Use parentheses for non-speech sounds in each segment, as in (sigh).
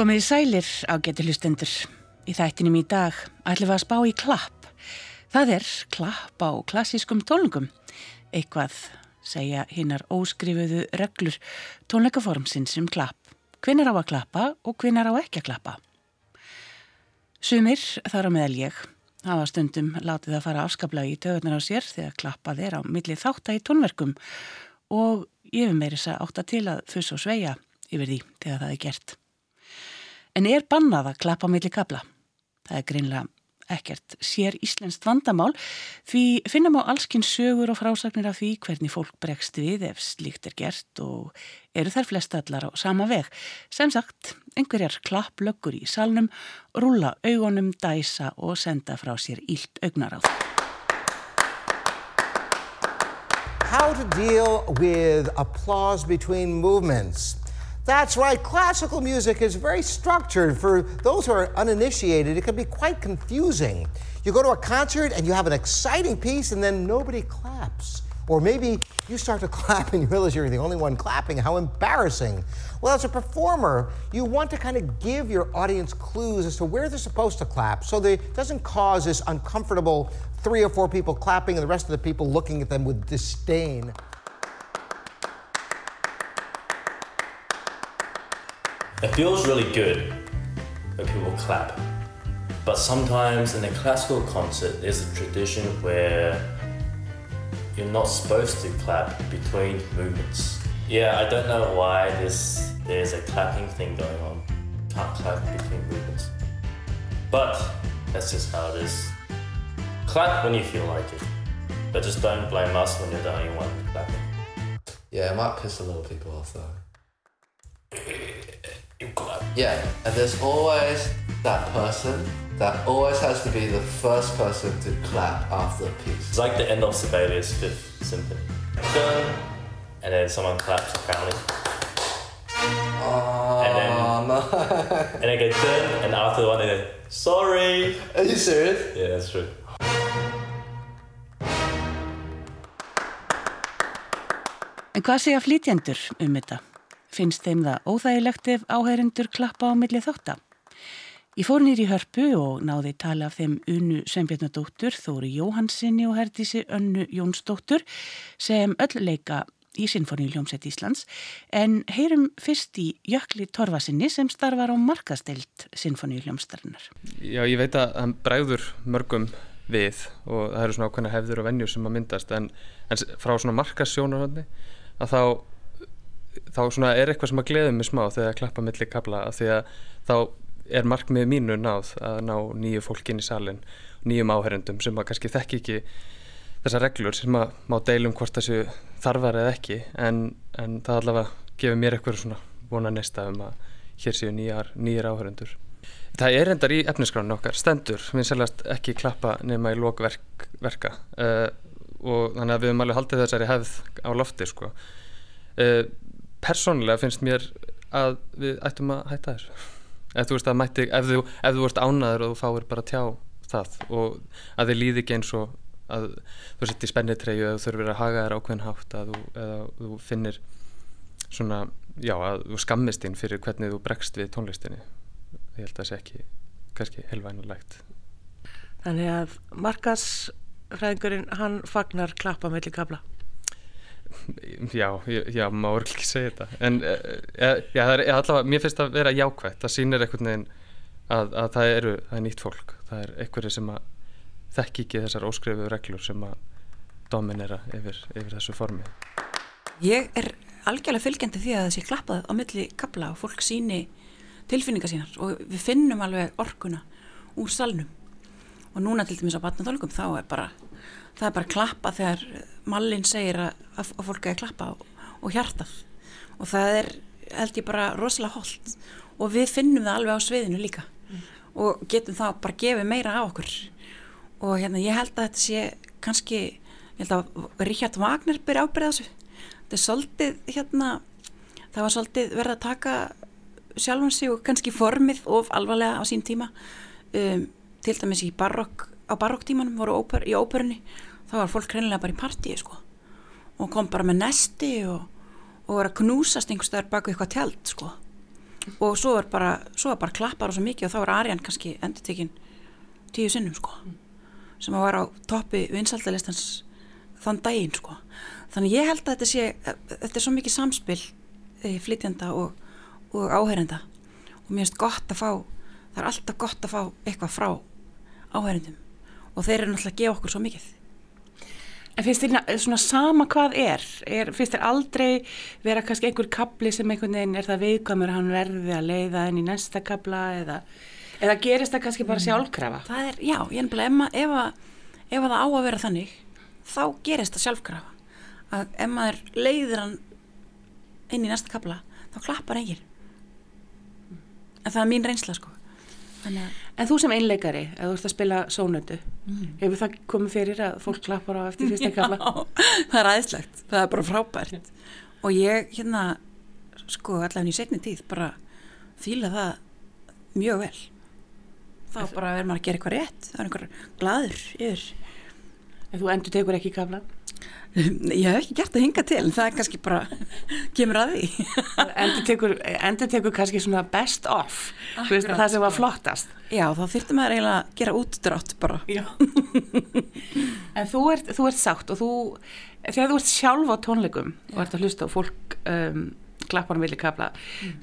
Komið í sælir á geturlustendur. Í þættinum í dag ætlum við að spá í klapp. Það er klapp á klassískum tónlingum. Eitthvað segja hinnar óskrifuðu reglur tónleikaformsins um klapp. Hvinnar á að klappa og hvinnar á ekki að klappa. Sumir, þar á meðal ég, hafa stundum látið að fara afskaplega í töðunar á sér þegar klappað er á milli þátt í tónverkum og ég hef meirins að átta til að fuss og sveia yfir því þegar það er gert. En er bannað að klappa milli kabla? Það er greinlega ekkert sér íslenskt vandamál því finnum á allskinn sögur og frásagnir af því hvernig fólk bregst við ef slíkt er gert og eru þær flest allar á sama veg. Sem sagt, einhverjar klapplöggur í salnum, rúla augunum, dæsa og senda frá sér ílt augnaráð. How to deal with applause between movements. That's right, classical music is very structured. For those who are uninitiated, it can be quite confusing. You go to a concert and you have an exciting piece and then nobody claps. Or maybe you start to (laughs) clap and you realize you're the only one clapping. How embarrassing. Well, as a performer, you want to kind of give your audience clues as to where they're supposed to clap so that it doesn't cause this uncomfortable three or four people clapping and the rest of the people looking at them with disdain. It feels really good when people clap. But sometimes in a classical concert, there's a tradition where you're not supposed to clap between movements. Yeah, I don't know why there's, there's a clapping thing going on. Can't clap between movements. But that's just how it is. Clap when you feel like it. But just don't blame us when you're the only one clapping. Yeah, it might piss a lot of people off though. You clap. Yeah, and there's always that person that always has to be the first person to clap after a piece. It's like the end of Sibelius' Fifth Symphony. Dun, and then someone claps apparently. Oh And then- no! And they go dun, and after the one they go, sorry. Are you serious? Yeah, that's true. En hvað segja flytjendur um þetta? Finnst þeim það óþægilegt ef áhærendur klappa á milli þátta? Ég fór nýr í hörpu og náði tala af þeim Unu Sveinbjörnadóttur, Þóri Jóhansinni og Herdísi Önnu Jónsdóttur sem öll leika í Sinfoníuljómsett Íslands en heyrum fyrst í Jökli Torfasinni sem starfar á markasteilt Sinfoníuljómsdarinnar. Já, ég veit að hann bregður mörgum við og það eru svona ákveðna hefður og vennjur sem að myndast en, en frá svona markasjónarhóðni að þá þá svona er eitthvað sem að gleði mig smá þegar að klappa milli kabla að því að þá er markmið mínu náð að ná nýju fólk inn í salin nýjum áherendum sem að kannski þekki ekki þessar reglur sem að má deilum hvort þessu þarfar eða ekki en, en það allavega gefur mér eitthvað svona vona nesta um að hér séu nýjar, nýjar áherendur Það er endar í efniskránu okkar, stendur, við sérlega ekki klappa nema í lók verk, verka uh, og þannig að við höfum alveg haldið þessari hefð á lofti sko. uh, Persónulega finnst mér að við ættum að hætta þessu. Ef þú veist að mætti, ef þú, ef þú ert ánaður og þú fáir bara tjá það og að þið líði ekki eins og að þú sett í spennitreyju eða þú þurfir að haga þér ákveðin hátt að þú, eða þú finnir svona, já, að þú skammist inn fyrir hvernig þú bregst við tónlistinni. Ég held að það sé ekki kannski helvænulegt Þannig að markasfræðingurinn, hann fagnar klappa melli kabla. Já, já, má örugglega ekki segja þetta. En uh, já, það er allavega mér finnst að vera jákvætt, það sýnir einhvern veginn að, að það eru það er nýtt fólk, það er einhverju sem að þekki ekki þessar óskrifu reglur sem að dominera yfir, yfir þessu formi. Ég er algjörlega fylgjandi því að sé klappað á milli kabla og fólk síni tilfinningar sínar og við finnum alveg orkuna úr salnum. Og núna til dæmis á batnatólkum þá er bara það er bara klappa þegar mallin segir að, að fólk er að klappa og, og hjartað. Og það er held ég bara rosalega holdt og við finnum það alveg á sviðinu líka. Og getum þá bara gefið meira á okkur. Og hérna ég held að þetta sé kannski, ég held að Richard Wagner byrja ábyrða þessu. Þetta er svolítið hérna það var svolítið verið að taka sjálfan sig og kannski formið of alvarlega á sín tíma. Um, til dæmis í barokk á barokktímanum voru óper, í óperunni þá var fólk reynilega bara í partíi sko og kom bara með nesti og, og var að knúsast einhver staðar baku eitthvað tjald sko. Og svo er bara, svo er bara klappar og svo mikið og þá er Arjan kannski endur tekin tíu sinnum sko. Sem að var á toppi vinsaldalistans þann daginn sko. Þannig ég held að þetta sé, þetta er svo mikið samspil eh, flytjanda og, og áherenda og mér finnst gott að fá það er alltaf gott að fá eitthvað frá áherendum og þeir eru náttúrulega að gefa okkur svo mikið En finnst þér na- svona sama hvað er? er finnst þér aldrei vera kannski einhver kapli sem einhvern veginn er það viðkvæmur hann verði að leiða inn í næsta kapla eða, eða gerist það kannski bara sjálfkrafa? það er, já, ég er nefnilega ef, ef, ef að það á að vera þannig þá gerist það sjálfkrafa að ef maður leiðir hann inn í næsta kapla þá klappar enginn en það er mín reynsla sko En þú sem einleikari, ef þú ert að spila sónöndu, hefur það komið fyrir að fólk klappar á eftir fyrsta (laughs) kapla? Já, það er aðeinslegt, það er bara frábært. Og ég hérna sko allavega í setni tíð bara fíla það mjög vel. Þá bara verður maður að gera eitthvað rétt það er einhver glaður yfir. En þú endur tekur ekki kapla? Ég hef ekki gert að hinga til en það er kannski bara kemur að því Endur tekur, endur tekur kannski svona best off, veist, það sem var sko. flottast. já þá þyrfti maður eiginlega að gera útdrátt bara Já. en þú ert, þú ert sátt og þú, þegar þú ert sjálf á tónleikum og ert að hlusta og fólk um, klappar á milli kapla,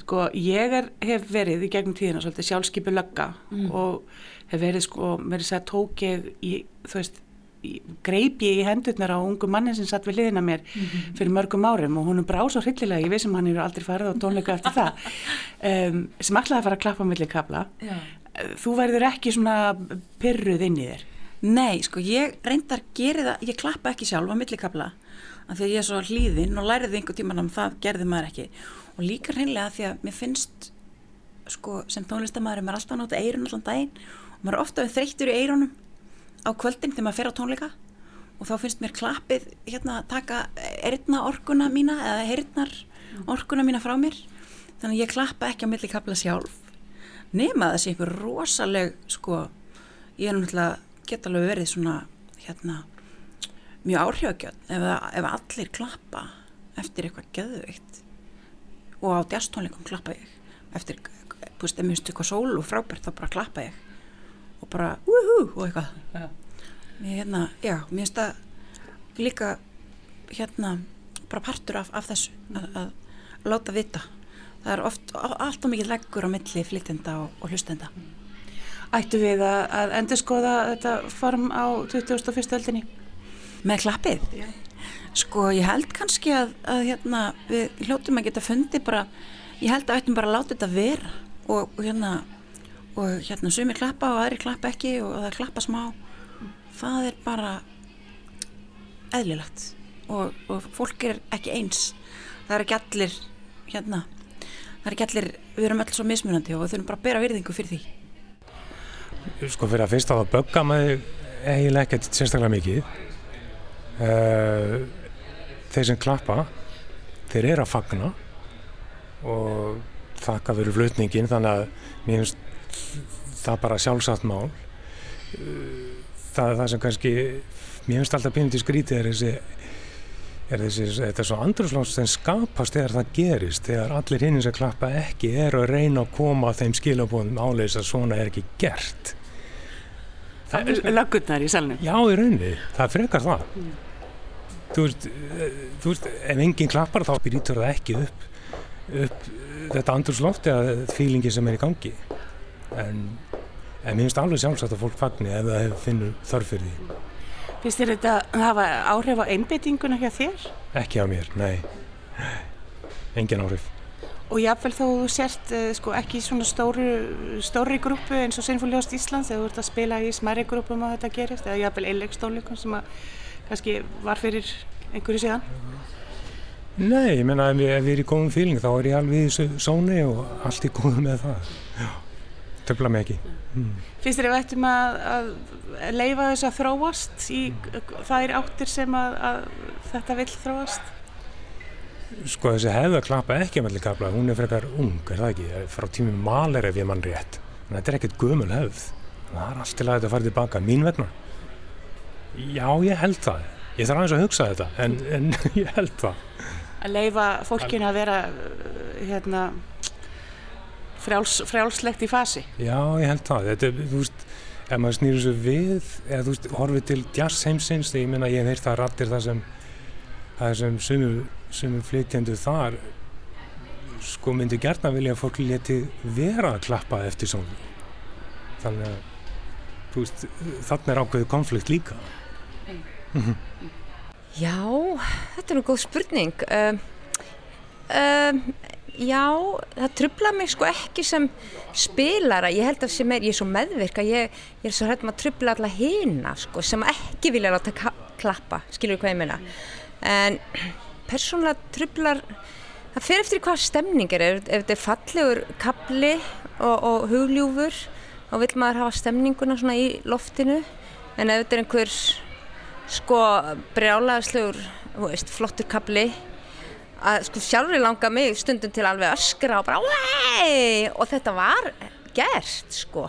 sko, ég er, hef verið í gegnum tíðina svolítið sjálfskipu lögga og hef verið, sko, verið að tók ég í, þú veist, greip ég í hendurnar á ungu manni sem satt við hliðina á mér fyrir mörgum árum og hún brá svo hryllilega, ég veist sem hann eru aldrei farið á tónleika eftir það (laughs) um, sem ætlaði að fara að klappa á milli kapla Já. þú verður ekki svona pyrruð inn í þér? Nei, sko, ég reyndar geri það, ég klappa ekki sjálf á millikabla af því að ég er svo hlýðin og læriði einhver tíman að það gerði maður ekki. Og líka hreinlega því að mér finnst sko, sem tónlistamæður er maður alltaf að á kvöldin þegar maður fer á tónleika og þá finnst mér klappið hérna að taka erna orkuna mína eða heyrnar orkuna mína frá mér. Þannig að ég klappa ekki á millikabla sjálf nema þessi einhver rosaleg sko, ég er náttúrulega geta alveg verið svona hérna mjög áhrifagjöld ef, ef allir klappa eftir eitthvað geðveikt. Og á djastónleikum klappa ég. Eftir, þú veist, ef mér finnst eitthvað sól og frábært þá bara klappa ég og bara woohoo og eitthvað Já. mér hérna, já, mér finnst það líka hérna bara partur af, af þessu að, að láta vita það er oft, allt og mikið leggur á milli flytenda og, og hlustenda Ættu við að, að endur skoða þetta form á 21. öldinni? með klappið sko ég held kannski að, að hérna, við hljóttum að geta fundið bara, ég held að ættum bara að láta þetta vera og hérna og hérna sumir klappa og aðri klappa ekki og það klappa smá. Það er bara eðlilegt. Og, og fólk er ekki eins. Það er ekki allir hérna það er ekki allir, við erum öll svo mismunandi og við þurfum bara að bera virðingu fyrir því. Sko fyrir að fyrst að það bögga mig eiginlega ekkert sérstaklega mikið. Uh, þeir sem klappa þeir eru að fagna og þakka fyrir flutningin þannig að mér finnst það bara sjálfsagt mál það er það sem kannski mér finnst alltaf pínandi skrítið er þessi er þessi, þetta er svo andrúsláns sem skapast þegar það gerist þegar allir hinn sem klappa ekki eru að reyna að koma þeim skilabóðum áleis að svona er ekki gert Löggurnar í salnum. Já, í rauninni, það frekar það. Þú veist, þú veist, ef enginn klappar þá brýtur það ekki upp, upp þetta andurslofti að fílingi sem er í gangi. En, en mér finnst alveg sjálfsagt að fólk fagni ef það finnur þörf fyrir því. Finnst þér þetta hafa áhrif á einbyttinguna hjá þér? Ekki á mér, nei. Engin áhrif. Og jáfnvel þó þú sért uh, sko, ekki í svona stóru, stóri grúpu eins og Sinfóljóst Íslands eða þú ert að spila í smæri grúpum að þetta gerist eða jáfnvel einleikstónleikum sem að kannski var fyrir einhverju síðan. Nei, ég menna ef ég, er í góðum fíling þá er ég alveg í sóni og allt í góðu með það. Já, töfla mig ekki. Mm. Finnst þér ef ættum að, að leifa þess að þróast í þær áttir sem að, að þetta vill þróast? Sko þessi hefð að klappa ekki með allir kapla, hún er frekar ung, er það ekki, frá tími maler ef ég mann rétt. Að þetta er ekkert gömul hefð. Það er allt til að þetta fara tilbaka, mín vegna. Já, ég held það. Ég þarf aðeins að hugsa þetta, en, en (laughs) ég held það. Að leifa fólkinu að vera hérna, frjáls, frjálslegt í fasi. Já, ég held það. Þetta, er, þú veist, ef maður snýður svo við, eða þú veist, horfið til jazz heimsins, þegar ég minna ég hef heyrt það rattir það sem, það sem sumum, sumum flytjendur þar sko myndi gerna vilja að fólk leti vera að klappa eftir svona. Þannig að, þú veist, þannig er ákveðið konflikt líka. Já, þetta er nú góð spurning. Um, um, já, það trubla mig sko ekki sem spilara. Ég held að sem er, ég er svo meðvirk að ég, ég er svo hættum að trubla alla hina sko sem ekki vilja láta klappa, skilur hvað ég meina. En persónulega trublar, það fer eftir hvað stemning er. Ef, ef þetta er fallegur kapli og, og hugljúfur, þá vil maður hafa stemninguna svona í loftinu. En ef þetta er einhver sko brjálaðslegur flottur kapli að sko sjálfur langa mig stundum til alveg öskra og bara Wei! og þetta var gert sko.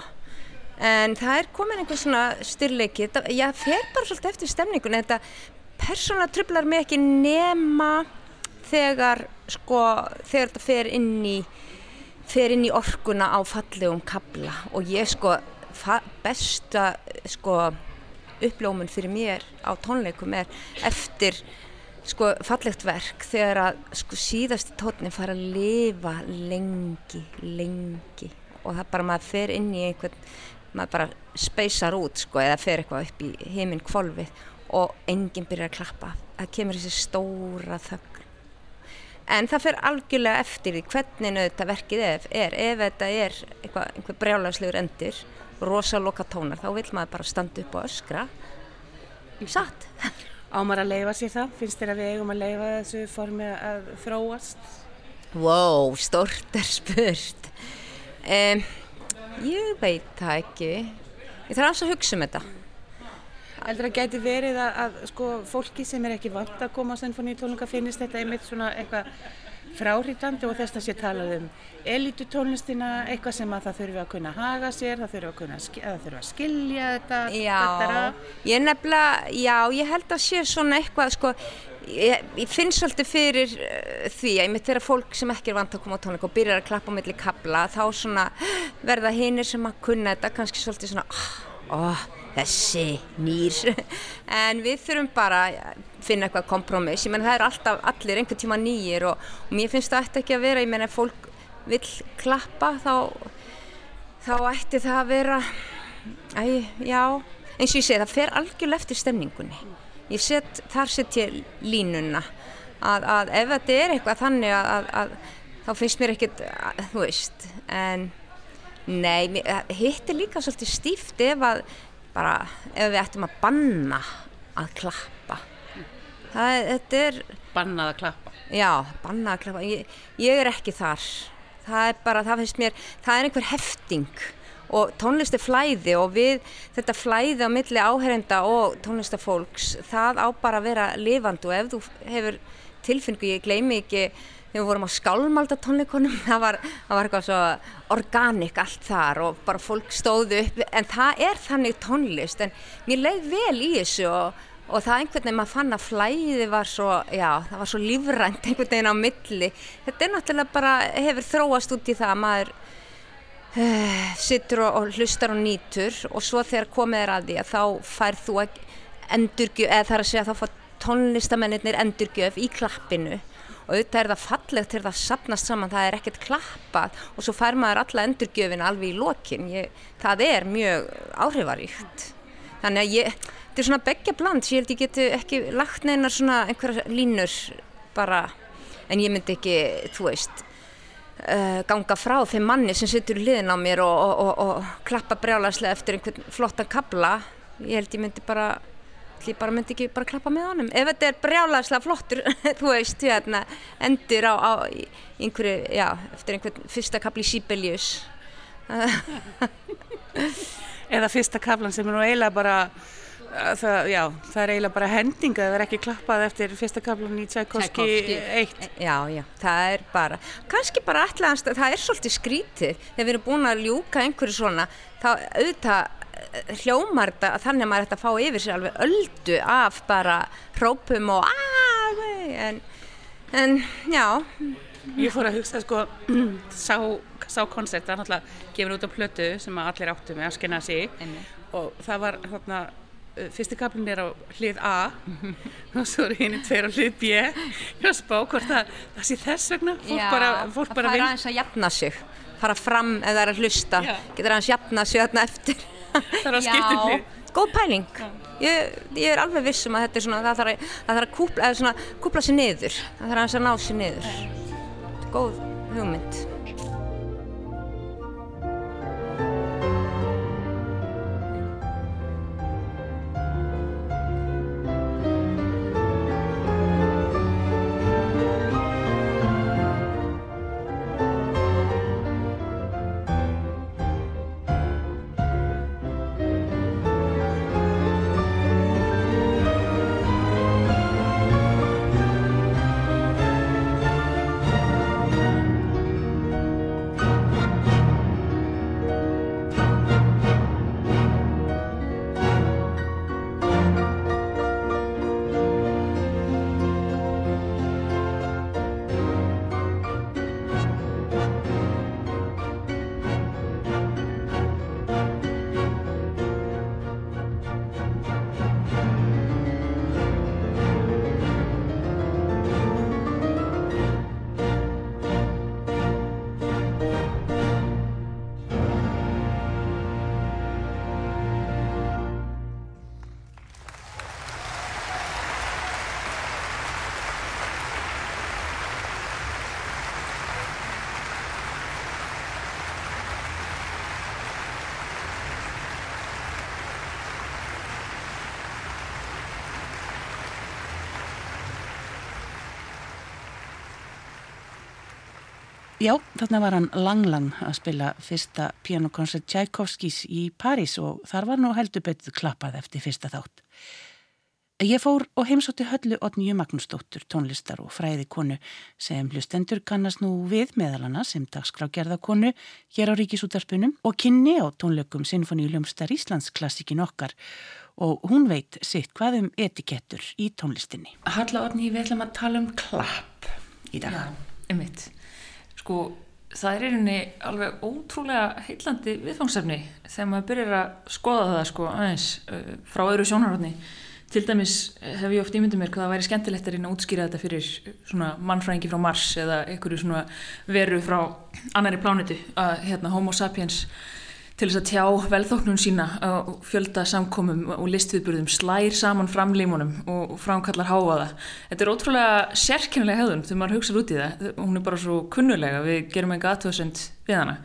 En það er komin einhver svona styrleiki. Ég fer bara svolítið eftir stemningun þetta persónulega trublar mig ekki nema þegar sko þegar þetta fer inn í fer inn í orkuna á fallegum kabla og ég sko besta sko upplómun fyrir mér á tónleikum er eftir sko fallegt verk þegar að sko síðasti tónin fara að lifa lengi, lengi. Og það bara maður fer inn í einhvern, maður bara speysar út sko eða fer eitthvað upp í heiminn kvolvið og enginn byrjar að klappa, það kemur þessi stóra þögn. En það fer algjörlega eftir því hvernig þetta verkið er, er ef þetta er eitthvað, einhver brjálagslegur endur rosaloka tónar, þá vil maður bara standa upp og öskra. Satt Ámar að leifa sér það? Finnst þér að við eigum að leifa þessu formi að þróast? Wow, stort er spurt um, Ég veit það ekki Ég þarf að hugsa um þetta Heldur að gæti verið að, að sko, fólki sem er ekki vant að koma á sinfoníutónleika finnist þetta einmitt svona eitthvað fráhrítandi og þess að sé talað um elitutónlistina, eitthvað sem að það þurfi að kunna haga sér, það þurfi að, kunna, það þurfi að skilja þetta. Já, þetta ég nefnilega, já, ég held að sé svona eitthvað, sko, ég, ég finn svolítið fyrir uh, því að ég mitt þegar fólk sem ekki er vant að koma á tónleika og byrjar að klappa á milli kabla, þá svona (gasps) verða hinnir sem að kunna þetta, kannski svolítið svona, óh, oh, þessi nýr. En við þurfum bara að finna eitthvað kompromiss, ég menn það er alltaf allir einhvern tíma nýjir og, og mér finnst það eftir ekki að vera, ég menn ef fólk vil klappa þá þá ætti það að vera æ, já, eins og ég segi það fer algjörlega eftir stemningunni. Ég set, þar set ég línuna að, að ef þetta er eitthvað þannig að, að, að þá finnst mér ekkert, þú veist en nei, hitt er líka svolítið stíft ef að bara ef við ættum að banna að klappa. Það er, þetta er bannað að klappa. Já, bannað að klappa, ég, ég er ekki þar. Það er bara, það finnst mér það er einhver hefting og tónlist er flæði og við þetta flæði á milli áherenda og tónlistafólks, það á bara að vera lifandi og ef þú hefur tilfinningu, ég gleymi ekki þegar við vorum á skálmalda tónleikonum (laughs) það var, það var eitthvað svo organik allt þar og bara fólk stóðu upp en það er þannig tónlist. En mér leið vel í þessu og, og það einhvern veginn maður fann að flæði var svo, já, það var svo lífrænt einhvern veginn á milli. Þetta er náttúrulega bara, hefur þróast út í það að maður uh, sittur og, og hlustar og nýtur og svo þegar komið er að því að þá fær þú endurgjöf, eða þar að segja þá fá tónlistamennir endurgjöf í klappinu og auðvitað er það fallegt þegar það sapnast saman, það er ekkert klappað. Og svo fær maður alla endurgjöfin alveg í lokin, ég, það er mjög áhrifaríkt. Þannig að ég, þetta er svona begja bland, ég held ég geti ekki lagt neina svona einhverja línur bara, en ég myndi ekki, þú veist, uh, ganga frá þeim manni sem sittur í liðin á mér og, og, og, og klappa brjálagslega eftir einhvern flottan kabla, ég held ég myndi bara ég bara myndi ekki bara klappa með honum. Ef þetta er brjálagslega flottur (laughs) þú veist, hérna, endur á, á einhverju, já, eftir einhvern fyrsta kapli Sibelius. (laughs) Eða fyrsta kaplan sem er nú eiginlega bara það, já, það er eiginlega bara hendinga það er ekki klappað eftir fyrsta kaplan í Tchaikovsky 1 já, já, það er bara kannski bara alltaf, það er svolítið skrítið þegar við erum búin að ljúka einhverju svona þá auðvitað hljómar þannig að maður ætti að fá yfir sér alveg öldu af bara hrópum og aaaah en, en já. Ég fór að hugsa sko, sá, sá koncert, það er náttúrulega gefin út á plötu sem allir áttu með að skenna sig og það var hérna, uh, fyrsti kaplinn er á hlið A. Og svo eru henni tveir á hlið B. Ég var að spá hvort það, það sé þess vegna, fólk Já, bara, fólk það bara fara aðeins að jafna sig fara fram er að hlusta. Já. getur aðeins jafna sig þarna eftir (laughs) Það er að skipta um hlið. góð pæling. Ég, ég er alveg viss um að þetta er svona það þarf að, það þarf að kúpla, svona, kúpla sig niður. Það þarf að ná sig niður. Góð hugmynd Já, þarna var hann Lang-Lang að spila fyrsta pianokonsert Tchaikovskis í París og þar var nú heldur betur klappað eftir fyrsta þátt. Ég fór og heimsótti höllu Otnýju Magnúsdóttur, tónlistar og fræði konu sem hlustendur kannast nú við meðalana sem dagskrágerðakonu hér á Ríkisútarspunum og kynni á tónleikum Sinfoníuljómsdar Íslands klassikin okkar og hún veit sitt hvað um etikettur í tónlistinni. Halla Orni, við ætlum að tala um klapp í dag. Já, einmitt. Sko, það er einni alveg ótrúlega heillandi viðfangsefni þegar maður byrjar að skoða það sko aðeins uh, frá öðru sjónarhóttni. Til dæmis hef ég oft ímyndið mér hvað það væri skemmtilegt að reyna að útskýra þetta fyrir svona mannfræðingi frá Mars eða einhverju svona veru frá annari plánetu að hérna Homo sapiens til þess að tjá velþóknun sína og fjölda samkomum og listviðburðum slær saman framlímunum og framkallar háaða. Þetta er ótrúlega sérkennilega hefðun þegar maður hugsaður út í það. Hún er bara svo kunnulega, við gerum enga aðtöðsend við hana.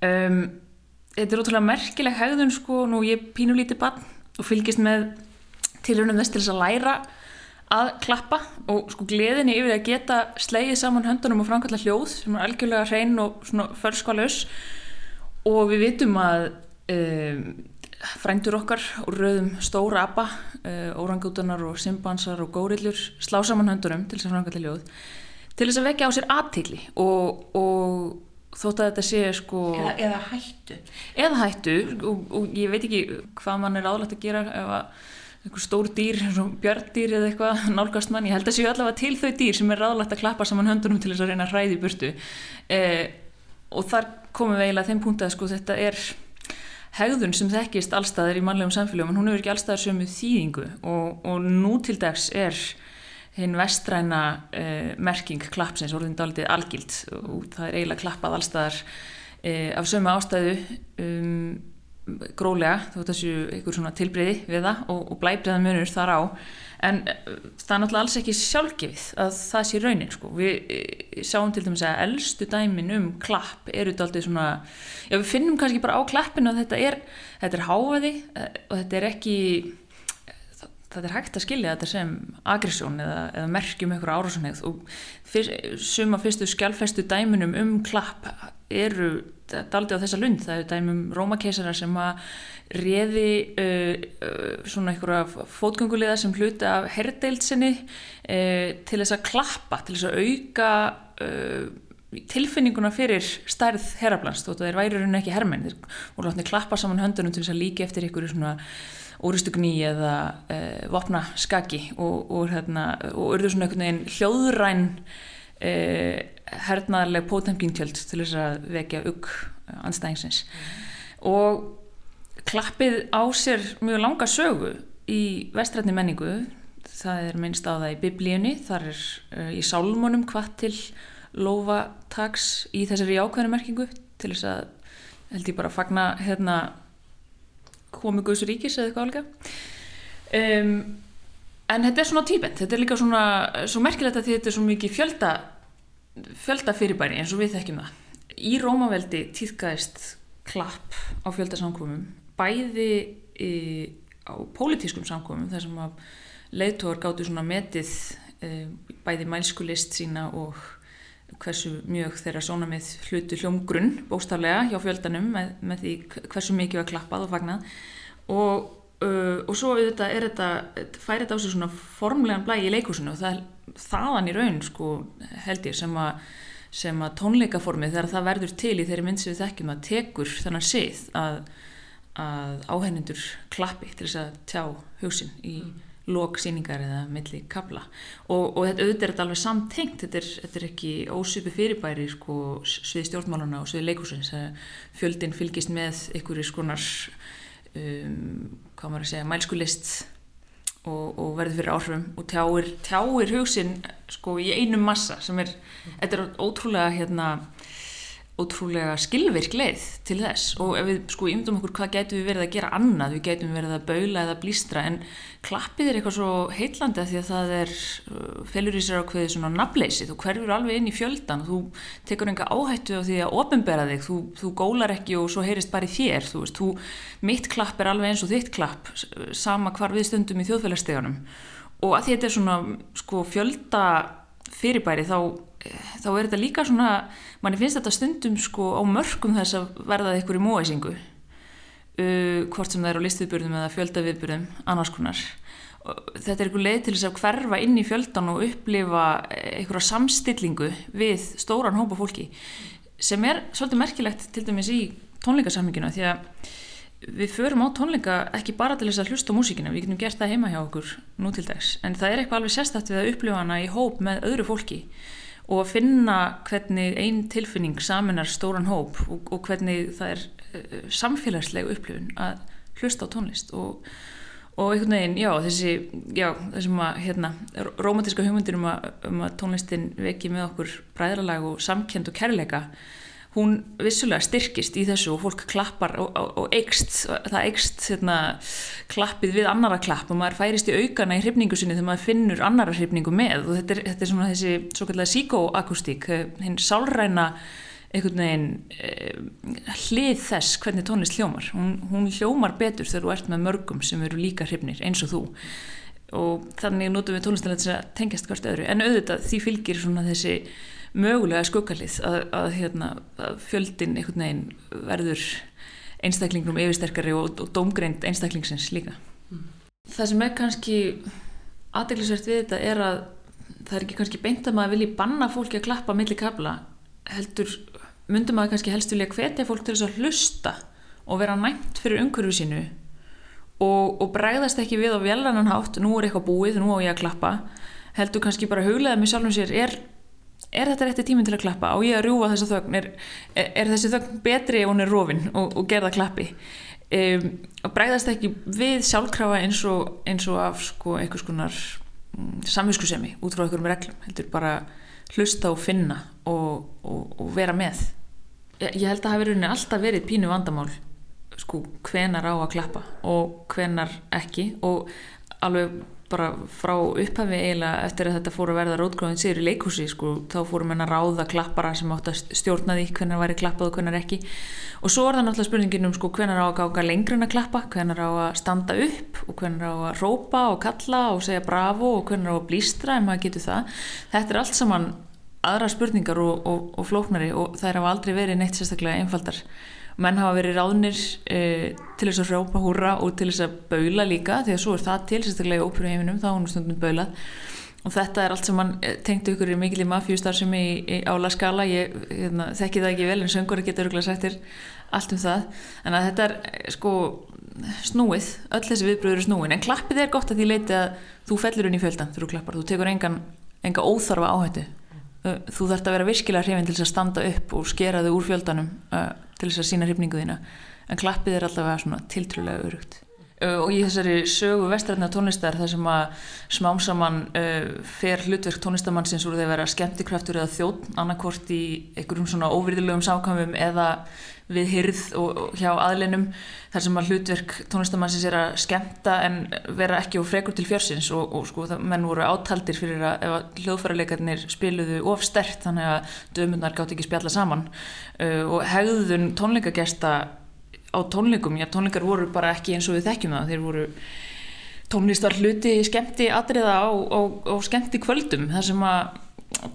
Um, þetta er ótrúlega merkileg hefðun sko, nú ég pínu lítið bann og fylgist með tilhörnum þess til þess að læra að klappa og sko gleðinni yfir að geta slegið saman höndunum og framkalla hljóð sem er algjörlega hrein og svona förskvalus og við vitum að um, frændur okkar og rauðum stóra abba, uh, órangútanar og simbansar og górillur slá saman höndunum til þess að framkalla hljóð til þess að vekja á sér aðtikli og, og þótt að þetta sé sko Eða, eða hættu. eða hættu og, og ég veit ekki hvað mann er álægt að gera ef að einhver stór dýr, björndýr eða eitthvað nálgast mann, ég held að séu allavega til þau dýr sem er ráðlagt að klappa saman höndunum til þess að reyna að hræði burtu eh, og þar komum við eiginlega að þeim punkt að sko þetta er hegðun sem þekkist allstaðar í mannlegum samfélagum en hún hefur ekki allstaðar sömu þýðingu og, og nú til dags er hinn vestræna uh, merking klappsins orðin dálítið algild og það er eiginlega klappað allstaðar uh, af sömu ástæðu. Um, grólega þó þessu einhver svona tilbreyði við það og, og blæbriðan munur þar á en uh, það er náttúrulega alls ekki sjálfgefið að það sé raunin sko. við uh, sjáum til dæmis að eldstu dæmin um klapp eru dálítið svona já við finnum kannski bara á klappinu að þetta er, þetta er háaði uh, og þetta er ekki það er hægt að skilja þetta sem agressjón eða, eða merkjum einhverja árásunheið og fyrst, suma fyrstu skjálfestu dæminum um klapp eru daldi á þessa lund, það eru dæmum rómakeisarar sem að reði uh, uh, svona einhverja fótgönguliða sem hluti af herdeildsinni uh, til þess að klappa, til þess að auka tilfinninguna fyrir stærð herrablans, þótt að þeir væri raun ekki þeir voru látni klappa saman höndunum til þess að líka eftir einhverju svona orustugni eða uh, vopna skaki og, og, hérna, og urðu svona einhvern veginn hljóðræn uh, hernaðarleg pótemkintjöld til þess að vekja ugg anstæðingsins og klappið á sér mjög langa sögu í vestrætni menningu. Það er minnst á það í biblíunni. Þar er uh, í sálmónum hvað til lofatags í þessari ákveðinu merkingu til þess að held ég bara að fagna hérna komi Guðs ríkis eða eitthvað alveg. Um, en þetta er svona tíbent þetta er líka svona svo merkilegt að þetta er svo mikið fjölda fjölda fyrirbæri eins og við þekkjum það. Í Rómaveldi týðgæðist klapp á fjölda samkvömmum bæði í, á pólitískum samkvömmum þar sem að leiðtóar gáttu svona metið e, bæði mælskulist sína og hversu mjög þeirra sónamið hlutu hljómgrunn bóstaflega hjá fjöldanum með, með því hversu mikið var klappað og fagnað. Og, uh, og svo þetta, er þetta, færi þetta á sig svona formlegan blægi í leikúsinu og það þaðan í raun sko held ég sem að sem að tónleikaformið þegar það verður til í þeirri mynd sem við þekkjum að tekur þannig sið að, að áhennendur klappi til þess að tjá hugsin í mm. lóksýningar eða milli kabla og, og þetta auðvitað er þetta alveg samtengt þetta er, þetta er ekki ósöpu fyrirbæri sko, svið stjórnmáluna og svið leikursins fjöldin fylgist með einhverjir skonar um, hvað maður að segja, mælskulist og, og verður fyrir áhrifum og tjáir, tjáir hugsin sko í einum massa sem er, þetta er ótrúlega hérna ótrúlega skilvirk leið til þess. Og ef við sko ymdum okkur hvað getum við verið að gera annað, við getum verið að baula eða blístra en klappið er eitthvað svo heitlandi að því að það er uh, felur í sér ákveðið svona nafleysi, þú hverfur alveg inn í fjöldan þú tekur enga áhættu á því að ofinbera þig, þú, þú gólar ekki og svo heyrist bara í þér, þú veist, þú mitt klapp er alveg eins og þitt klapp sama hvar við stundum í þjóðfélagsstegunum og að þetta er svona sko fjölda fyrirbæri þá þá er þetta líka svona manni finnst þetta stundum sko á mörgum þess að verða eitthvað í móæsingu uh, hvort sem það er á listviðburðum eða fjöldaviðburðum annars konar. Þetta er eitthvað leið til þess að hverfa inn í fjöldan og upplifa eitthvað samstillingu við stóran hópa fólki sem er svolítið merkilegt til dæmis í tónleikasamingina því að við förum á tónleika ekki bara til þess að hlusta músíkina, við getum gert það heima hjá okkur nú til dags, en það er eitthvað alveg sérstætt við að upplifa hana í hóp með öðru fólki og að finna hvernig einn tilfinning saminar stóran hóp og, og hvernig það er uh, samfélagsleg upplifun að hlusta á tónlist og, og einhvern veginn, já, þessi já, þessum að, hérna, romantíska hugmyndir um að, um að tónlistin veki með okkur bræðralag og samkend og kærleika hún vissulega styrkist í þessu og fólk klappar og, og, og eikst, það eikst hérna, klappið við annara klapp og maður færist í aukana í hrifningu sinni þegar maður finnur annara hrifningu með. Og þetta er, þetta er svona þessi svo kallega síkóakustík, hinn sálræna einhvern veginn eh, hlið þess hvernig tónlist hljómar. Hún, hún hljómar betur þegar þú ert með mörgum sem eru líka hrifnir eins og þú. Og þannig notum við tónlistina þess að tengjast hvert öðru. En auðvitað því fylgir svona þessi mögulega skuggalið að, að, hérna, að fjöldin einhvern veginn verður einstaklingnum yfirsterkari og, og domgreind einstaklingsins líka. Mm. Það sem er kannski aðdeglisvert við þetta er að það er ekki kannski beint að maður vilji banna fólki að klappa millir kabla heldur myndum maður kannski helst vilja hvetja fólk til þess að hlusta og vera næmt fyrir umhverfu sínu og, og bregðast ekki við á velrannan hátt nú er eitthvað búið, nú á ég að klappa heldur kannski bara huglega með sjálfum sér er er þetta rétti tíminn til að klappa? Á ég að rjúa þessa þögn? Er, er, þessi þögn betri ef hún er rofin og, og gerða klappi? Um, og bregðast ekki við sjálfkrafa eins og, eins og af sko, einhvers konar um, samviskusemi út frá einhverjum reglum heldur bara hlusta og finna og, og vera með. Ég, ég held að það hafi verið alltaf verið pínu vandamál sko hvenar á að klappa og hvenar ekki og alveg bara frá upphafi eiginlega eftir að þetta fór að verða rótgráðin sér í leikúsi sko, þá fórum henn að ráða klappara sem átt að stjórna því hvernig það væri klappað og hvernig ekki. Og svo er það náttúrulega spurningin um sko, hvernig á að gága lengur en að klappa hvernig á að standa upp og hvernig á að rópa og kalla og segja bravo og hvernig á að blístra en maður getur það. Þetta er allt saman aðra spurningar og, og, og flóknari og er á aldrei verið neitt sérstaklega einfaldar menn hafa verið ráðnir e, til þess að hrópa húra og til þess að baula líka því að svo er það til sérstaklega í óperuheiminum þá er hún stundum baulað. Og þetta er allt sem mann e, tengdu ykkur í mikil í mafjústar sem í, í ála skala ég hérna, þekki það ekki vel en söngur getur örgulega sættir allt um það. En þetta er e, sko snúið, öll þessi viðbröður er snúin. En klappið er gott að því leiti að þú fellur inn í fjöldan þegar þú klappar, þú tekur engan, enga óþarfa áhættu þú þarft að vera virkilega hrifin til þess að standa upp og skera þau úr fjöldanum uh, til þess að sína hrifningu þína. En klappið er allavega svona tiltrúlega örugt uh, og í þessari sögu vestræðna tónlistar þar sem að smám saman uh, fer hlutverk tónlistamannsins úr því að vera skemmtikraftur eða þjótt annarkort í einhverjum svona óvirðilegum sákamum eða við hyrð og, og hjá aðlinum þar sem að hlutverk tónlistamannsins er að skemmta en vera ekki og frekur til fjörsins og, og sko það menn voru átaldir fyrir að ef að hljóðfærarleikarnir spiluðu of stert þannig að dömunnar gátt ekki spjalla saman. Uh, og hegðun tónleikagesta á tónleikum, já tónleikar voru bara ekki eins og við þekkjum það, þeir voru tónlist var hluti skemmti atriða á skemmti kvöldum þar sem að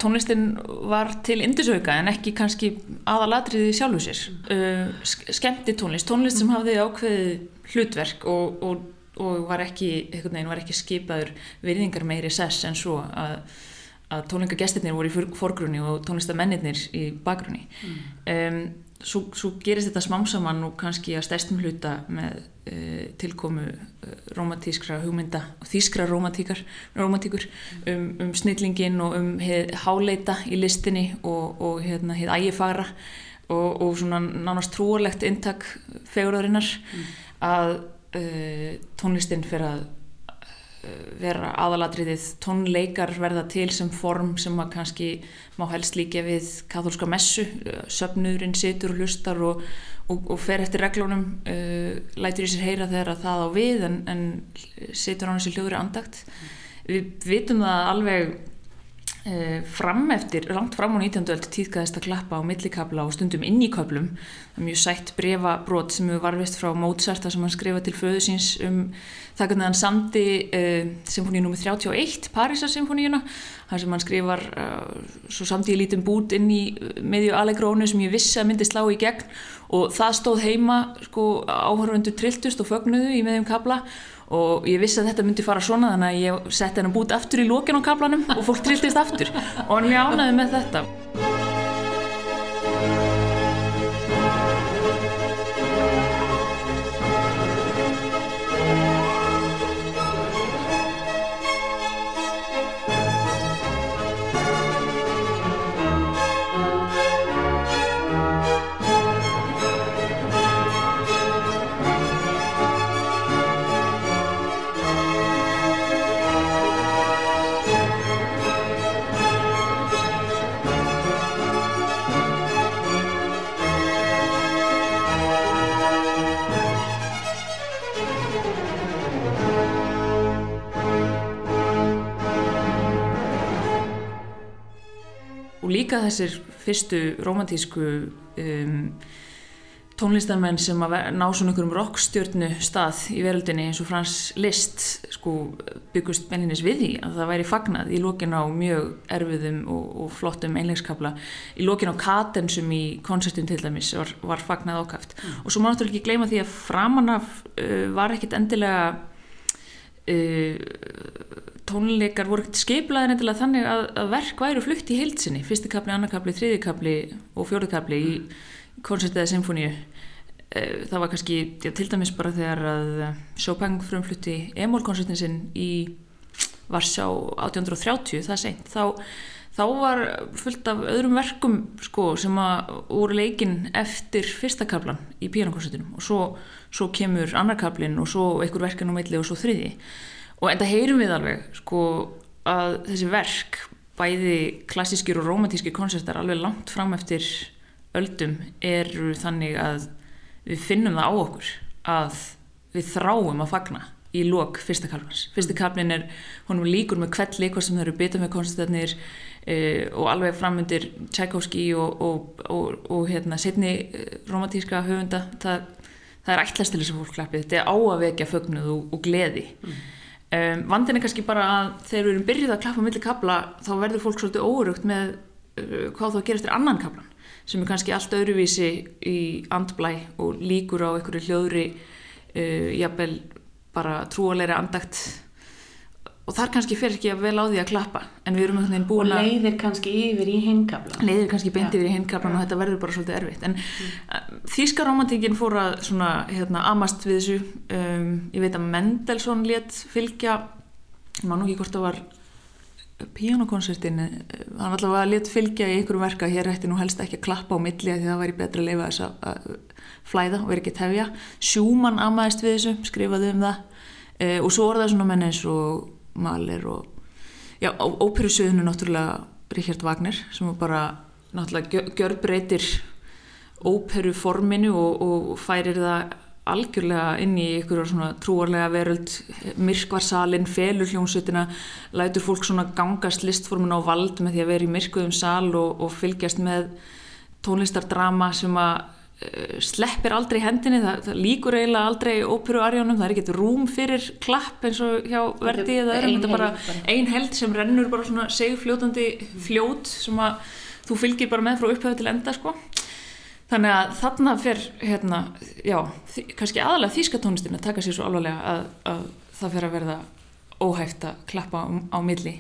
tónlistin var til indisauka en ekki kannski aðalatriði sjálfu sér. Uh, skemmti tónlist, tónlist sem hafði ákveðið hlutverk og, og, og var ekki, veginn var ekki skipaður virðingar meiri sess en svo að, að tónlingagestirnir voru í forgrunni og tónlistamennirnir í bakgrunni. Mm. um, svo, svo gerist þetta smámsaman og kannski að stærstum hluta með uh, tilkomu uh, romantískra hugmynda og þýskra romantíkar um, um snillingin og um heið háleita í listinni og, og hérna heið ægifara og, og svona nánast trúarlegt intak fegurðarinnar mm. að uh, tónlistin fyrir að vera aðalatriðið. Tónleikar verða til sem form sem að kannski má helst líka við katholska messu. Söfnurinn situr og hlustar og, og, og fer eftir reglunum uh, lætur í sér heyra þegar það á við en, en situr á hans í hljóðri andagt við vitum það alveg fram eftir, langt fram á 19. öll tíðkaðist að klappa á millikabla og stundum inn í er mjög sætt brefabrót sem við varfist frá Mozart sem hann skrifa til föðu síns um það hvernig hann samdi uh, symfóníu nr. 31, Parísar symfóníuna þar sem hann skrifar uh, svo samdi ég lítið bút inn í meðju allegrónu sem ég vissi að myndi slá í gegn og það stóð heima sko, áhörfundur trilltust og fögnuðu í meðjum kabla og ég vissi að þetta myndi fara svona þannig að ég setti hennar bút aftur í lókin á kablanum og fólk trilltist aftur. Og hann ljánaði með þetta líka þessir fyrstu romantísku um, tónlistarmenn sem að ná svona einhverjum rockstjörnu stað í veröldinni eins og Frans Liszt sko, byggust menninis við því að það væri fagnad í lókin á mjög erfiðum og, og flottum einlegskabla í lókin á Katensum í koncertum til dæmis var, var fagnad ákæft mm. og svo má náttúrulega ekki gleyma því að framanaf uh, var ekkit endilega uh, tónleikar voru skeiplaðir endilega þannig að, að verk væru flutt í heilsinni fyrsti kapli, annarkapli, þriði kapli og fjóri kapli í koncertið eða symfóníu það var kannski já, til dæmis bara þegar að Chopin frumflutti Emol-koncertin sinn í Varsjá 1830 það seint, þá, þá var fullt af öðrum verkum sko, sem að voru leikin eftir fyrsta kaplan í pianokoncertinum og svo, svo kemur annarkaplin og svo einhver verkan á milli og svo þriði og enda heyrum við alveg sko að þessi verk bæði klassískir og romantískir koncertar alveg langt fram eftir öldum eru þannig að við finnum það á okkur að við þráum að fagna í lok fyrsta kalvans. Fyrsta kalvin er honum líkur með kvelli, hvað sem þau eru bitað með koncertarnir e, og alveg framöndir Tchaikovsky og, og, og, og hérna, setni romantíska höfunda það, það er ætlast til þess að fólk klappi þetta er á að vekja fögnuð og gleði mm. Um, vandin er kannski bara að þegar við erum byrjuð að klappa millir kabla þá verður fólk svolítið óurugt með uh, hvað þá gerir eftir annan kablan sem er kannski allt öðruvísi í andblæ og líkur á einhverju hljóðri uh, jafnvel bara trúalegri andagt og þar kannski fer ekki að vel á því að klappa en við erum einhvern veginn búin að og leiðir kannski yfir í hinkablan leiðir kannski beint yfir í hinkablan og þetta verður bara svolítið erfitt. En mm. þýska romantíkin fór að svona, hérna, amast við þessu. Um, ég veit að Mendelssohn létt fylgja ég man nú ekki hvort það var píjónukonsertin hann allavega létt fylgja í einhverjum verka. Hér ætti nú helst ekki að klappa á milli því það væri betra að leifa þess að flæða og vera ekki tefja. Sjúmann amaðist við þessu, skrifaði um það. E, og svo það svona menn eins og Mahler og já, óperusuðinu náttúrulega Richard Wagner sem bara náttúrulega gjör breytir óperuforminu og, og færir það algjörlega inn í ykkur svona trúarlega veröld. Myrkvarsalinn, felur hljómsutina lætur fólk svona gangast listformin á vald með því að vera í myrkuðum sal og, og fylgjast með tónlistardrama sem að sleppir aldrei hendinni, það, það líkur eiginlega aldrei óperuarjónum, það er ekkert rúm fyrir klapp eins og hjá verdi eða öðrum, þetta er bara ein held sem rennur bara svona segfljótandi fljót sem að þú fylgir bara með frá upphauð til enda sko Þannig að þarna fer, hérna, já, kannski aðalega þýska tónlistin að taka sér svo alvarlega að, að það fer að verða óhæft að klappa á, á milli.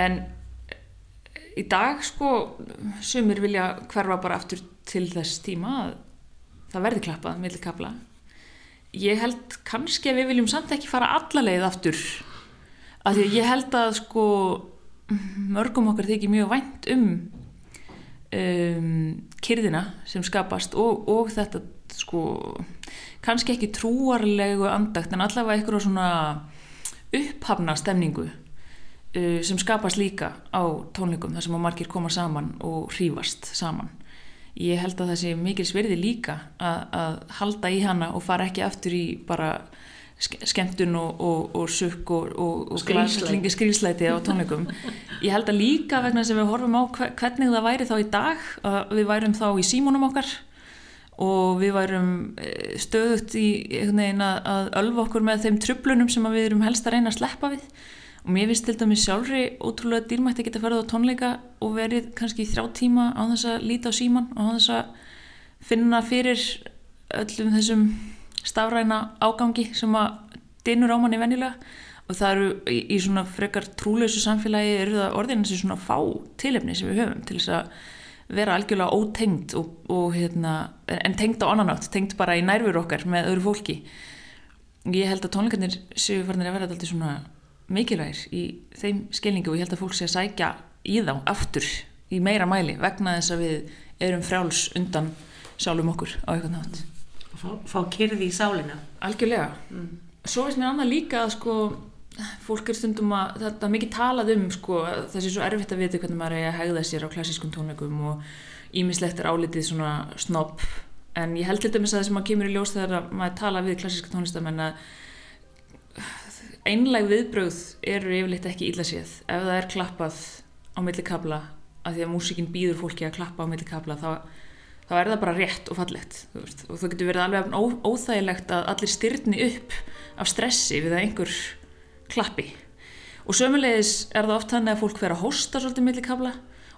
En í dag sko sumir vilja hverfa bara aftur til þess tíma að það verði klappað millir kapla ég held kannski að við viljum samt ekki fara alla leið aftur. Af því að ég held að sko mörgum okkar þykir mjög vænt um um, kyrðina sem skapast og, og þetta sko kannski ekki trúarlegu andagt en allavega eitthvað svona upphafna stemningu sem skapast líka á tónleikum þar sem að margir koma saman og hrífast saman. Ég held að það sé mikil sverði líka að, að halda í hana og fara ekki aftur í bara skemmtun og, og, og sukk og, og Skrílslæti. skrýlslæti á tónleikum. Ég held að líka vegna sem við horfum á hve- hvernig það væri þá í dag við værum þá í símónum okkar og við værum eh, stöðugt í að, að ölfa okkur með þeim trublunum sem við erum helst að reyna að sleppa við og mér finnst til dæmis sjálfri ótrúlega dýrmætt að geta farið á tónleika og verið kannski í þrjá tíma á þess að líta á síman og á þess að finna fyrir öllum þessum stafræna ágangi sem að dynur á manni venjulega. Og það eru í, í svona frekar trúlausu samfélagi eru það orðin þessi svona fá tilefni sem við höfum til þess að vera algjörlega ótengd og, og hérna, en tengd á annan átt, tengd bara í nærfur okkar með öðru fólki. Ég held að tónleikarnir séu farinir að vera alltaf svona mikilvægir í þeim skilningu og ég held að fólk sé að sækja í þá aftur í meira mæli vegna þess að við erum frjáls undan sjálfum okkur á eitthvað nátt Fá, fá kyrði í sálina. Algjörlega. Svo veist mér annað líka að sko fólk er stundum að þetta er mikið talað um sko það sé svo erfitt að vita hvernig maður er að hegða sér á klassískum tónleikum og ímislegt er álitið svona snopp en ég held til dæmis að það sem að kemur í ljós þegar að maður tala við klassíska tónlistamenn að einlæg viðbröð eru yfirleitt ekki illa séð. Ef það er klappað á milli kabla að því að músikinn býður fólki að klappa á milli kabla þá, þá er það bara rétt og fallegt veist. og það getur verið alveg ó, óþægilegt að allir styrni upp af stressi við að einhver klappi. Og sömulegis er það oft þannig að fólk fer að hósta svolítið milli kabla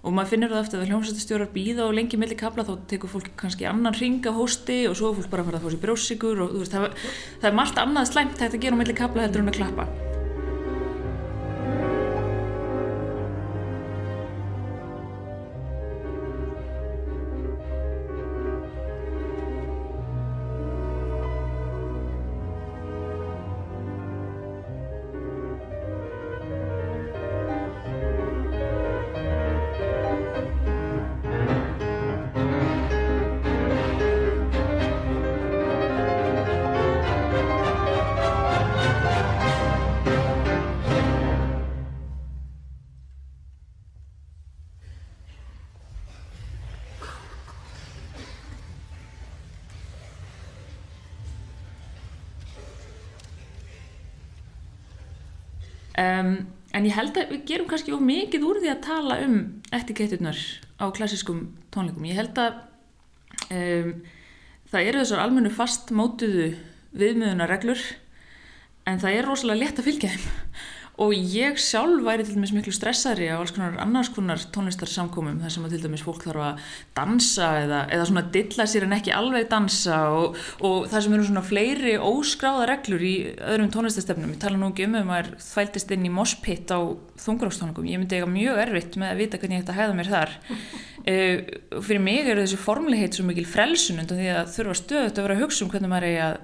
og maður finnur það eftir að hljómsættistjórar býða og lengi milli kabla þá tekur fólk kannski annan ring af hósti og svo er fólk bara að fara að fá sér brjósikur og veist, það, það er margt annað slæmt hægt að gera á milli kabla heldur en að klappa ég held að við gerum kannski of mikið úr því að tala um etiketturnar á klassískum tónleikum. Ég held að um, það eru þessar almennu fast mótuðu viðmiðunarreglur en það er rosalega létt að fylgja þeim og ég sjálf væri til dæmis miklu stressari á alls konar annars konar tónlistarsamkomum þar sem að til dæmis fólk þarf að dansa eða, eða svona dilla sér en ekki alveg dansa og, og það sem eru svona fleiri óskráða reglur í öðrum tónlistarstefnum, ég tala nú ekki um ef maður þvæltist inn í mospitt á þungurákstónleikum, ég myndi eiga mjög erfitt með að vita hvernig ég ætti að hæða mér þar. Uh, (laughs) fyrir mig eru þessi formligheit svo mikil frelsun undan því að þurfa stöðut að vera að hugsa um hvernig maður eigi að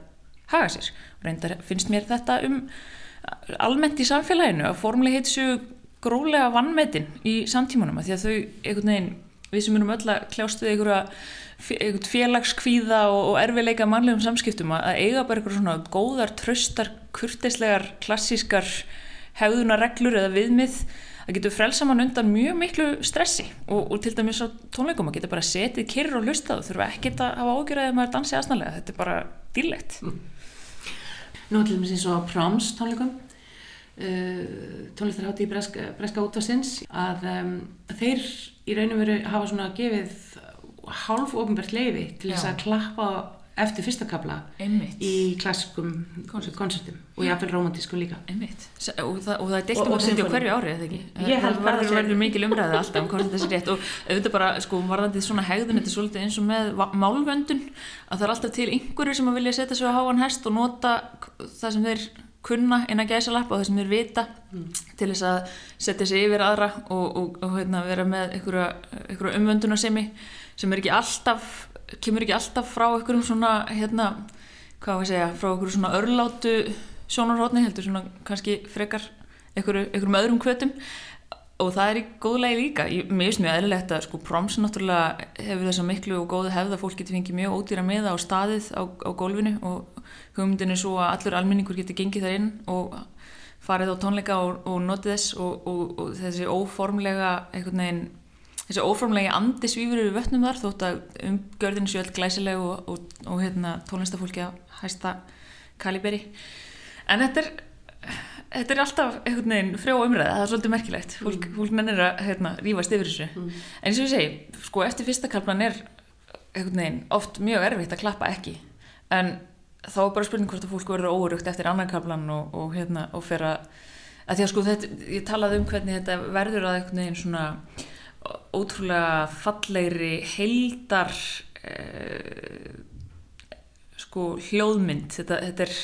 haga sér. Og reyndar finnst mér þetta um almennt í samfélaginu að formlegheit séu grólega vannmetin í samtímanum að því að þau einhvern veginn við sem erum öll að kljást við einhverja félagskvíða og, erfiðleika mannlegum samskiptum að eiga bara einhverja svona góðar, tröstar, kurtislegar, klassískar hegðunarreglur eða viðmið það getur frelsamann undan mjög miklu stressi og, og til dæmis á tónleikum að geta bara setið kyrr og hlustað og þurfa ekkert að hafa ágjörðið að maður dansi aðsnalega, þetta er bara dýrlegt Nú til dæmis eins og proms tónleikum uh, tónlistarhátti í Breska, Breska útvarsins að um, þeir í raunum veru hafa svona gefið hálf ofinbært leifi til þess að klappa eftir fyrsta kabla Einmitt. í klassikum konsertum. og jáfnvel romantískum líka. Og það, og það er deilt um að sinfóníu. hverju ári eða ekki? Ég held það bara að sé- verður mikil umræði alltaf um hvort þetta sé rétt. Og auðvitað bara sko varðandi svona hegðun þetta er svolítið eins og með málvöndun að það er alltaf til einhverju sem að vilja setja sig á háan hest og nota það sem þeir kunna innan gæsalappa og það sem þeir vita til þess að setja sig yfir aðra og, og, og hérna, vera með einhverja umvöndunarsemi sem er ekki alltaf kemur ekki alltaf frá einhverjum svona hérna, hvað var að segja, frá einhverjum svona örlátu sjónarhóttni heldur svona kannski frekar einhverjum, einhverjum öðrum kvötum og það er í góðlegi líka, ég, mér finnst mjög eðlilegt að sko proms náttúrulega hefur þess að miklu og góðu hefð að fólk getur fengið mjög ódýra meða á staðið á, á gólfinu og hugmyndin er svo að allur almenningur getur gengið þar inn og farið á tónleika og, og notið þess og, og, og þessi óformlega einhvern veginn þessi óformlega andi svífur yfir vötnum þar þótt að umgjörðin séu öll glæsileg og hérna, tónlistafólki að hæsta kaliberi en þetta er þetta er alltaf einhvern veginn frjó umræða, það er svolítið merkilegt fólk, mm. fólk mennir að hérna, rífast yfir þessu mm. en eins og ég segi, sko eftir fyrsta kalpan er einhvern veginn oft mjög erfitt að klappa ekki en þá er bara spurning hvort að fólk verður óurugt eftir annan kalpan og, og hérna og fer að, að því að sko þetta, ég talaði um hvernig þetta verður að einhvern veginn svona ótrúlega fallegri heildar eh, sko hljóðmynd. Þetta, þetta, er,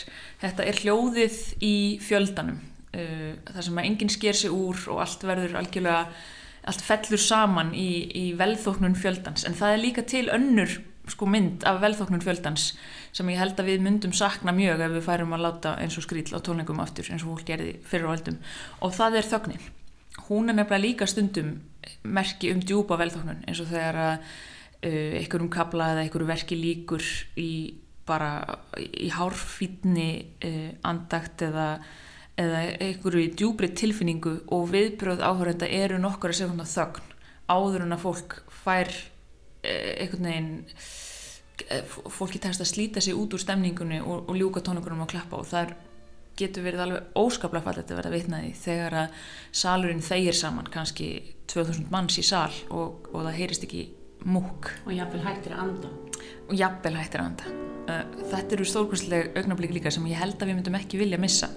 þetta er hljóðið í fjöldanum uh, þar sem að enginn sker sig úr og allt verður algjörlega allt fellur saman í, í velþóknun fjöldans. En það er líka til önnur sko mynd af velþóknun fjöldans sem ég held að við myndum sakna mjög ef við færum að láta eins og skrýll á tónleikum aftur eins og fólk gerði fyrir og heldum og það er þögnin hún er nefnilega líka stundum merki um djúpa velþóknun eins og þegar að uh, einhverjum kabla eða einhverju verki líkur í bara í hárfítni uh, andagt eða, eða einhverju djúbri tilfinningu og viðbröð áhörenda eru nokkara sekundar þögn áður en að fólk fær uh, einhvern veginn uh, fólki tæst að slíta sig út úr stemningunni og, og ljúka tónleikunum að klappa og það er, getur verið alveg óskaplega fallet að vera vitnaði þegar að salurinn þeir saman kannski 2000 manns í sal og, og það heyrist ekki múk. Og jafnvel hættir að anda. Og jafnvel hættir að anda. Uh, þetta eru stórkvæmslega augnablík líka sem ég held að við myndum ekki vilja missa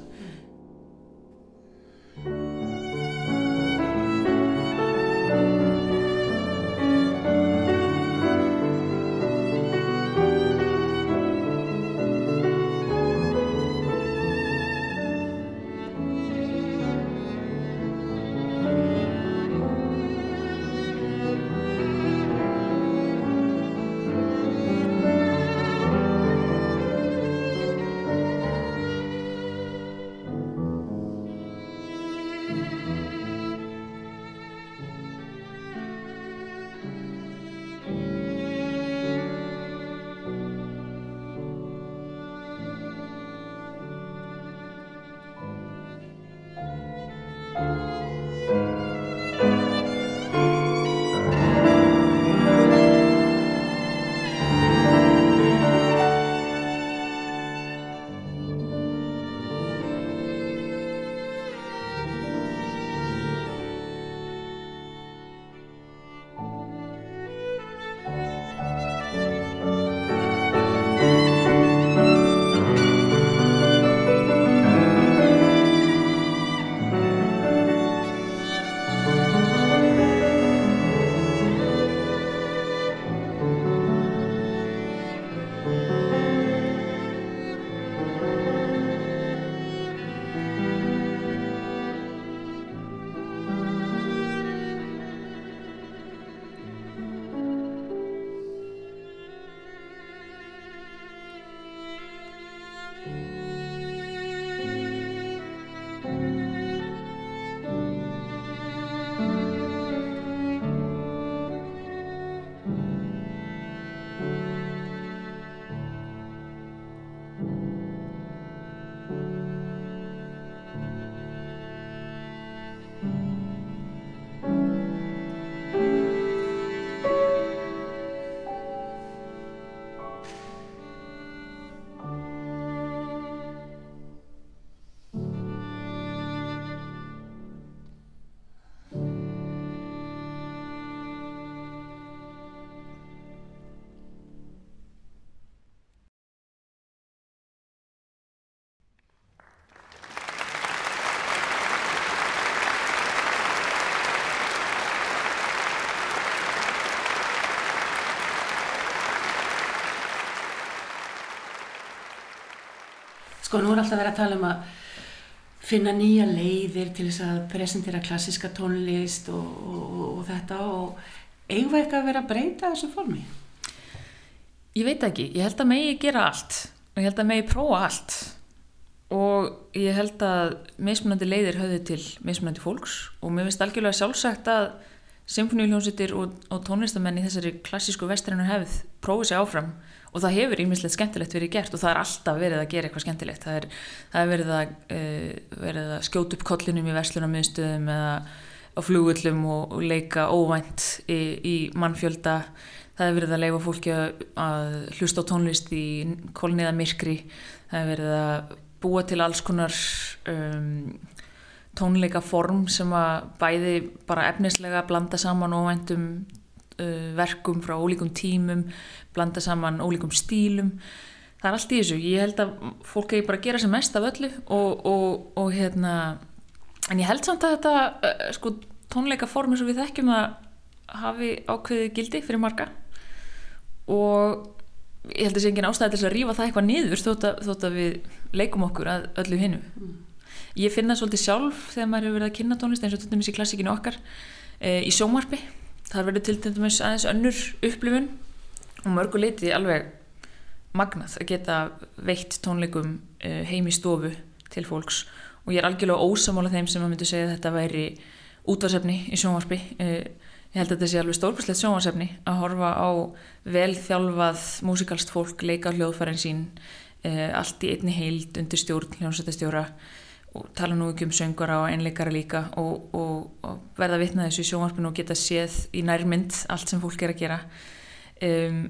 Sko nú er alltaf verið að tala um að finna nýja leiðir til þess að presentera klassiska tónlist og, og, og þetta og eigum við eitthvað að vera að breyta þessu formi? Ég veit ekki, ég held að megi gera allt og ég held að megi prófa allt og ég held að mismunandi leiðir höfðu til mismunandi fólks og mér finnst algjörlega sjálfsagt að symfóníuljónsittir og, og tónlistamenn í þessari klassísku vestrænu hefð prófið sér áfram og það hefur ímislegt skemmtilegt verið gert og það er alltaf verið að gera eitthvað skemmtilegt. Það er, það er verið, að, uh, verið að skjóta upp kollinum í verslunarmiðstöðum eða á flugullum og, og leika óvænt í, í mannfjölda. Það er verið að leifa fólki að, hlusta á tónlist í kolniða myrkri það er verið að búa til alls konar um, tónleika form sem að bæði bara efnislega blanda saman óvæntum uh, verkum frá ólíkum tímum blanda saman ólíkum stílum. Það er allt í þessu, ég held að fólk hefur bara að gera sem mest af öllu og, og, og hérna en ég held samt að þetta uh, sko, tónleika form eins og við þekkjum að hafi ákveðið gildi fyrir marga. Og ég held að það sé engin ástæði til að rífa það eitthvað niður þótt að, þótt að við leikum okkur að öllu hinnu mm. Ég finna svolítið sjálf þegar maður hefur verið að kynna tónlist eins og til dæmis í klassikinu okkar e, í sjómarpi, þar verður til dæmis aðeins önnur upplifun og mörgu leiti alveg magnað að geta veitt tónleikum e, heim í stofu til fólks. Og ég er algjörlega ósamála þeim sem að myndu segja að þetta væri útvarsefni í sjómarpi e, Ég held að þetta sé alveg stórkvæslegt sjónvarsefni að horfa á velþjálfað músikalst fólk, leika hljóðfærin sín, allt í einni heild undir stjórn, hljómsættastjóra og tala nú ekki um söngara og einleikara líka og, og, og verða vitna þessu í sjónvarpinu og geta séð í nærmynd allt sem fólk er að gera. Um,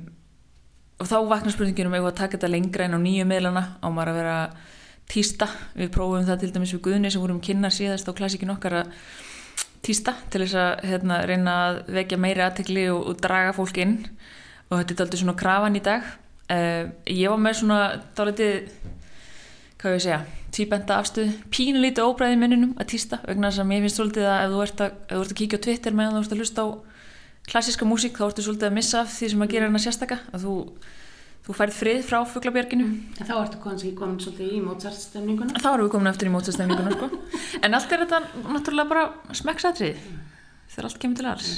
og þá vaknar spurninginum ef við að taka þetta lengra inn á nýju meðlana á maður að vera týsta. Við prófum það til dæmis við Guðni sem vorum kynna síðast á klassikin okkar að týsta til þess að hérna, reyna að vekja meiri aðtekli og, og draga fólk inn og þetta er aldrei svona krafan í dag uh, ég var með svona dálítið hvað ég segja, tvíbenda afstöð pínulítið óbræði minnunum að týsta vegna þess að mér finnst svolítið að ef þú ert að, þú ert að kíkja á Twitter meðan þú ert að hlusta á klassiska músík þá ertu svolítið að missa af því sem að gera hérna sérstaka að þú þú færð frið frá fugglabjörginu en þá ertu kannski komin svolítið í mótsartstemninguna þá erum við komin eftir í mótsartstemninguna sko. en allt er þetta náttúrulega bara smekksatrið þegar allt kemur til alls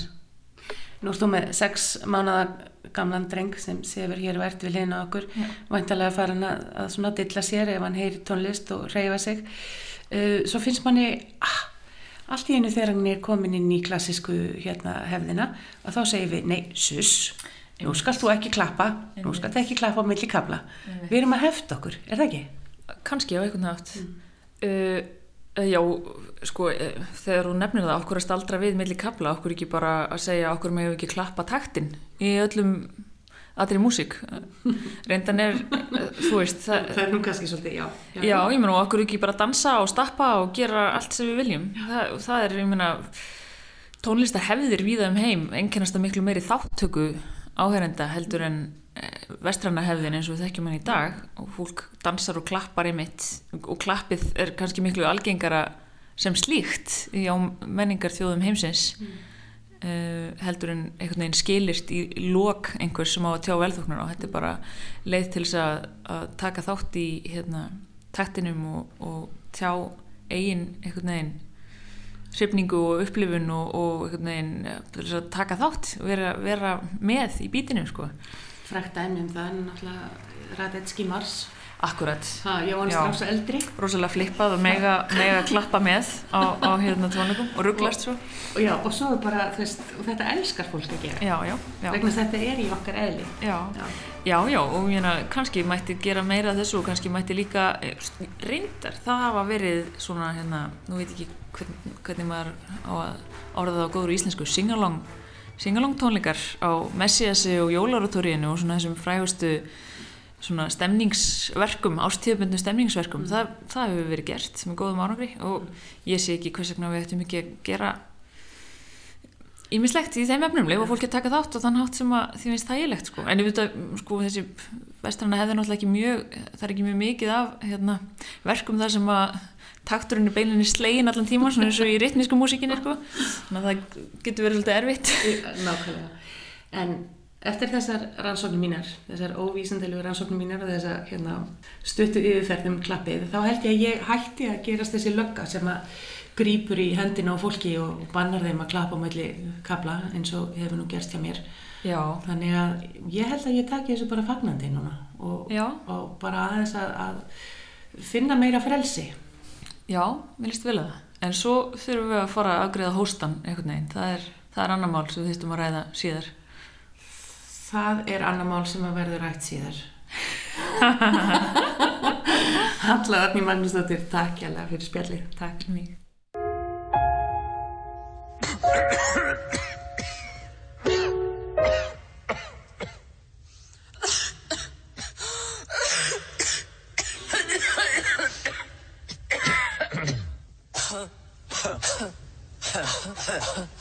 Nú ertu með sex mánada gamlan dreng sem sefur hér vært við liðna okkur. Væntalega fara hann að, að svona dilla sér ef hann heyri tónlist og reyfa sig. Uh, svo finnst manni ah, allt í einu þegar hann er komin inn í klassísku hérna hefðina og þá segir við, nei, sus nú skalt þú ekki klappa. Nú skalt ekki klappa á milli kabla við erum að hefta okkur, er það ekki? kannski á einhvern nátt mm. uh, já, sko uh, þegar þú nefnir það, okkur að staldra við milli kabla, okkur ekki bara að segja okkur með ekki klappa taktin í öllum aðri músík? Reyndan er, þú veist það, það er nú kannski svolítið, já já, já ég menn og okkur ekki bara dansa og stappa og gera allt sem við viljum? Það, það er, ég menna tónlistar hefðir viða um heim, ennkennast að miklu meiri þáttöku áherenda heldur en eh, vestranna hefðin eins og við þekkjum hann í dag og fólk dansar og klappar í mitt og klappið er kannski miklu algengara sem slíkt í menningar þjóðum heimsins mm. uh, heldur en einhvern veginn skilist í lok einhvers sem á að tjá velþóknar og þetta er bara leið til þess að, að taka þátt í hérna, taktinum og, og tjá eigin einhvern veginn hrifningu og upplifun og, og veginn, taka þátt og vera, vera með í bítinu sko. Frækt dæmi um það er náttúrulega Radetski Mars. Akkurat. Ha, Jóhann Strauss eldri. Rósalega flippað og mega, mega klappa með á, á hérna tónleikum og rugglast svo. Og, já, og svo bara, veist, og þetta elskar fólk að gera. Já, já, já. vegna þetta er í okkar eðli. Já, já, já og hérna, kannski mætti gera meira þessu og kannski mætti líka eh, reyndar, það hafa verið svona, hérna, nú veit ekki hvern, hvernig maður á að orða það á góður íslensku singalong, singalong tónleikar á Messiasi og Jólarotoríinu og svona þessum frægustu svona stemningsverkum, ástíðabundu stemningsverkum, mm. það, það hefur verið gert með góðum árangri og ég sé ekki hvers vegna við ættum ekki að gera ímislegt í þeim efnum lefa fólki að taka þátt og þann hátt sem að því finnst það ílegt sko, en ég veit að sko þessi vestrana hefði náttúrulega ekki mjög það er ekki mjög mikið af hérna, verkum þar sem að takturinn er beilinni slegin allan tíma svona eins og í ritmísku músikinni sko, þannig að það getur verið svolítið erfitt. Nákvæmlega, en Eftir þessar rannsóknir mínar, þessar óvísendalegu rannsóknir mínar og þessar hérna, stuttu yfirferðum klappið, þá held ég að ég hætti að gerast þessi lögga sem að grýpur í hendina á fólki og bannar þeim að klappa á melli kapla eins og hefur nú gerst hjá mér. Já. Þannig að ég held að ég taki þessu bara fagnandi núna og, og bara aðeins að, að finna meira frelsi. Já, mér líst vel að það. En svo þurfum við að fara að afgreða hóstan einhvern veginn. Það er, það er annar mál sem við þýstum að ræða síðar. Það er annar mál sem að verður rætt síðar. (laughs) Halla Arni Magnúsdóttir, takk hjálpa fyrir spjallið. Takk fyrir mig. Ha ha